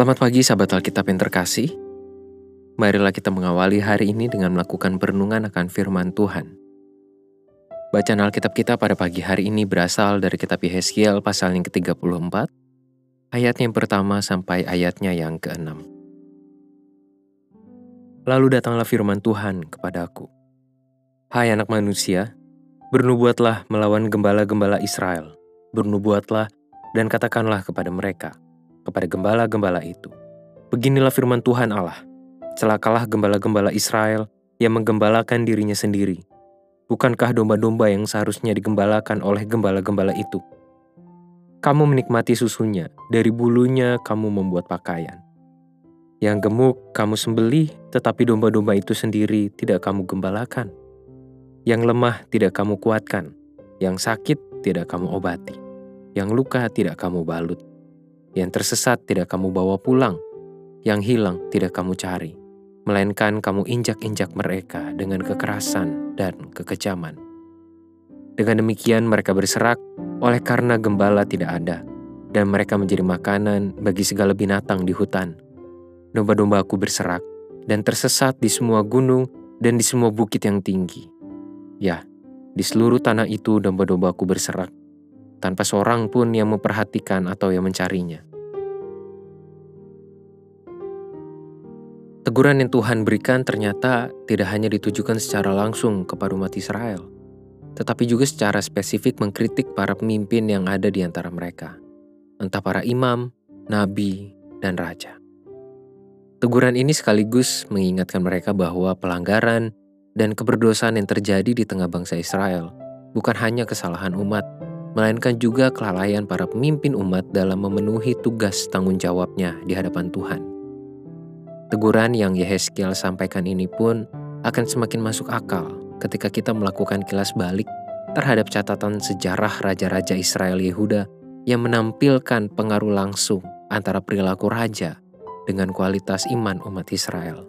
Selamat pagi sahabat Alkitab yang terkasih. Marilah kita mengawali hari ini dengan melakukan perenungan akan firman Tuhan. Bacaan Alkitab kita pada pagi hari ini berasal dari kitab Yeheskiel pasal yang ke-34, ayat yang pertama sampai ayatnya yang ke-6. Lalu datanglah firman Tuhan kepadaku. Hai anak manusia, bernubuatlah melawan gembala-gembala Israel, bernubuatlah dan katakanlah kepada mereka, kepada gembala-gembala itu. Beginilah firman Tuhan Allah, celakalah gembala-gembala Israel yang menggembalakan dirinya sendiri. Bukankah domba-domba yang seharusnya digembalakan oleh gembala-gembala itu? Kamu menikmati susunya, dari bulunya kamu membuat pakaian. Yang gemuk kamu sembelih, tetapi domba-domba itu sendiri tidak kamu gembalakan. Yang lemah tidak kamu kuatkan, yang sakit tidak kamu obati, yang luka tidak kamu balut. Yang tersesat tidak kamu bawa pulang, yang hilang tidak kamu cari, melainkan kamu injak-injak mereka dengan kekerasan dan kekejaman. Dengan demikian mereka berserak oleh karena gembala tidak ada, dan mereka menjadi makanan bagi segala binatang di hutan. Domba-dombaku berserak dan tersesat di semua gunung dan di semua bukit yang tinggi. Ya, di seluruh tanah itu domba-dombaku berserak, tanpa seorang pun yang memperhatikan atau yang mencarinya. Teguran yang Tuhan berikan ternyata tidak hanya ditujukan secara langsung kepada umat Israel, tetapi juga secara spesifik mengkritik para pemimpin yang ada di antara mereka, entah para imam, nabi, dan raja. Teguran ini sekaligus mengingatkan mereka bahwa pelanggaran dan keberdosaan yang terjadi di tengah bangsa Israel bukan hanya kesalahan umat, melainkan juga kelalaian para pemimpin umat dalam memenuhi tugas tanggung jawabnya di hadapan Tuhan. Teguran yang Yehezkiel sampaikan ini pun akan semakin masuk akal ketika kita melakukan kilas balik terhadap catatan sejarah raja-raja Israel Yehuda yang menampilkan pengaruh langsung antara perilaku raja dengan kualitas iman umat Israel.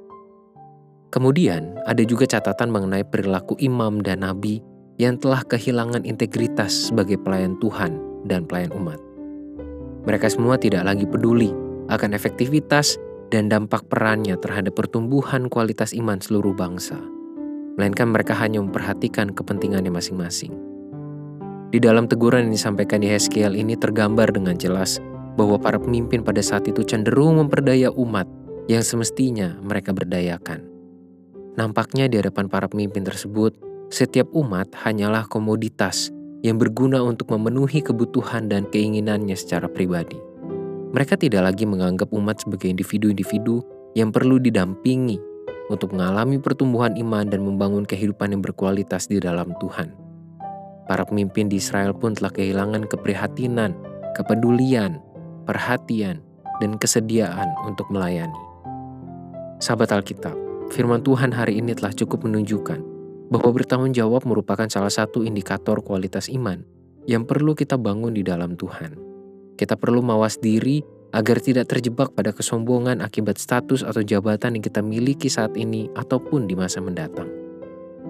Kemudian, ada juga catatan mengenai perilaku imam dan nabi yang telah kehilangan integritas sebagai pelayan Tuhan dan pelayan umat. Mereka semua tidak lagi peduli akan efektivitas dan dampak perannya terhadap pertumbuhan kualitas iman seluruh bangsa, melainkan mereka hanya memperhatikan kepentingannya masing-masing. Di dalam teguran yang disampaikan di Heskiel ini tergambar dengan jelas bahwa para pemimpin pada saat itu cenderung memperdaya umat yang semestinya mereka berdayakan. Nampaknya di hadapan para pemimpin tersebut, setiap umat hanyalah komoditas yang berguna untuk memenuhi kebutuhan dan keinginannya secara pribadi. Mereka tidak lagi menganggap umat sebagai individu-individu yang perlu didampingi untuk mengalami pertumbuhan iman dan membangun kehidupan yang berkualitas di dalam Tuhan. Para pemimpin di Israel pun telah kehilangan keprihatinan, kepedulian, perhatian, dan kesediaan untuk melayani. Sahabat Alkitab, firman Tuhan hari ini telah cukup menunjukkan bahwa bertanggung jawab merupakan salah satu indikator kualitas iman yang perlu kita bangun di dalam Tuhan. Kita perlu mawas diri agar tidak terjebak pada kesombongan akibat status atau jabatan yang kita miliki saat ini ataupun di masa mendatang.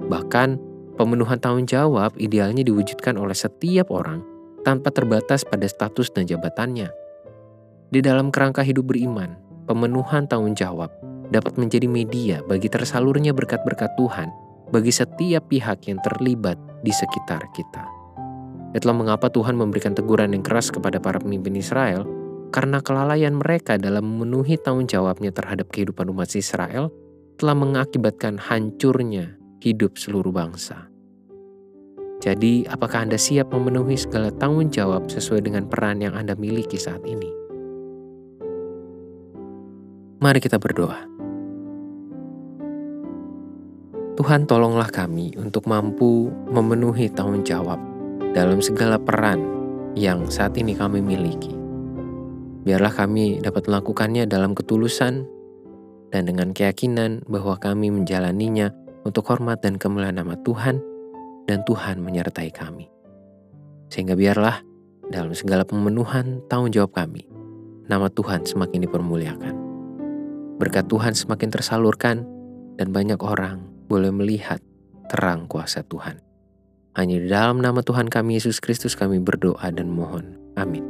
Bahkan, pemenuhan tanggung jawab idealnya diwujudkan oleh setiap orang tanpa terbatas pada status dan jabatannya. Di dalam kerangka hidup beriman, pemenuhan tanggung jawab dapat menjadi media bagi tersalurnya berkat-berkat Tuhan bagi setiap pihak yang terlibat di sekitar kita. Itulah mengapa Tuhan memberikan teguran yang keras kepada para pemimpin Israel karena kelalaian mereka dalam memenuhi tanggung jawabnya terhadap kehidupan umat Israel telah mengakibatkan hancurnya hidup seluruh bangsa. Jadi, apakah Anda siap memenuhi segala tanggung jawab sesuai dengan peran yang Anda miliki saat ini? Mari kita berdoa. Tuhan, tolonglah kami untuk mampu memenuhi tanggung jawab dalam segala peran yang saat ini kami miliki. Biarlah kami dapat melakukannya dalam ketulusan dan dengan keyakinan bahwa kami menjalaninya untuk hormat dan kemuliaan nama Tuhan dan Tuhan menyertai kami. Sehingga biarlah dalam segala pemenuhan tanggung jawab kami, nama Tuhan semakin dipermuliakan. Berkat Tuhan semakin tersalurkan dan banyak orang boleh melihat terang kuasa Tuhan. Hanya di dalam nama Tuhan kami Yesus Kristus kami berdoa dan mohon. Amin.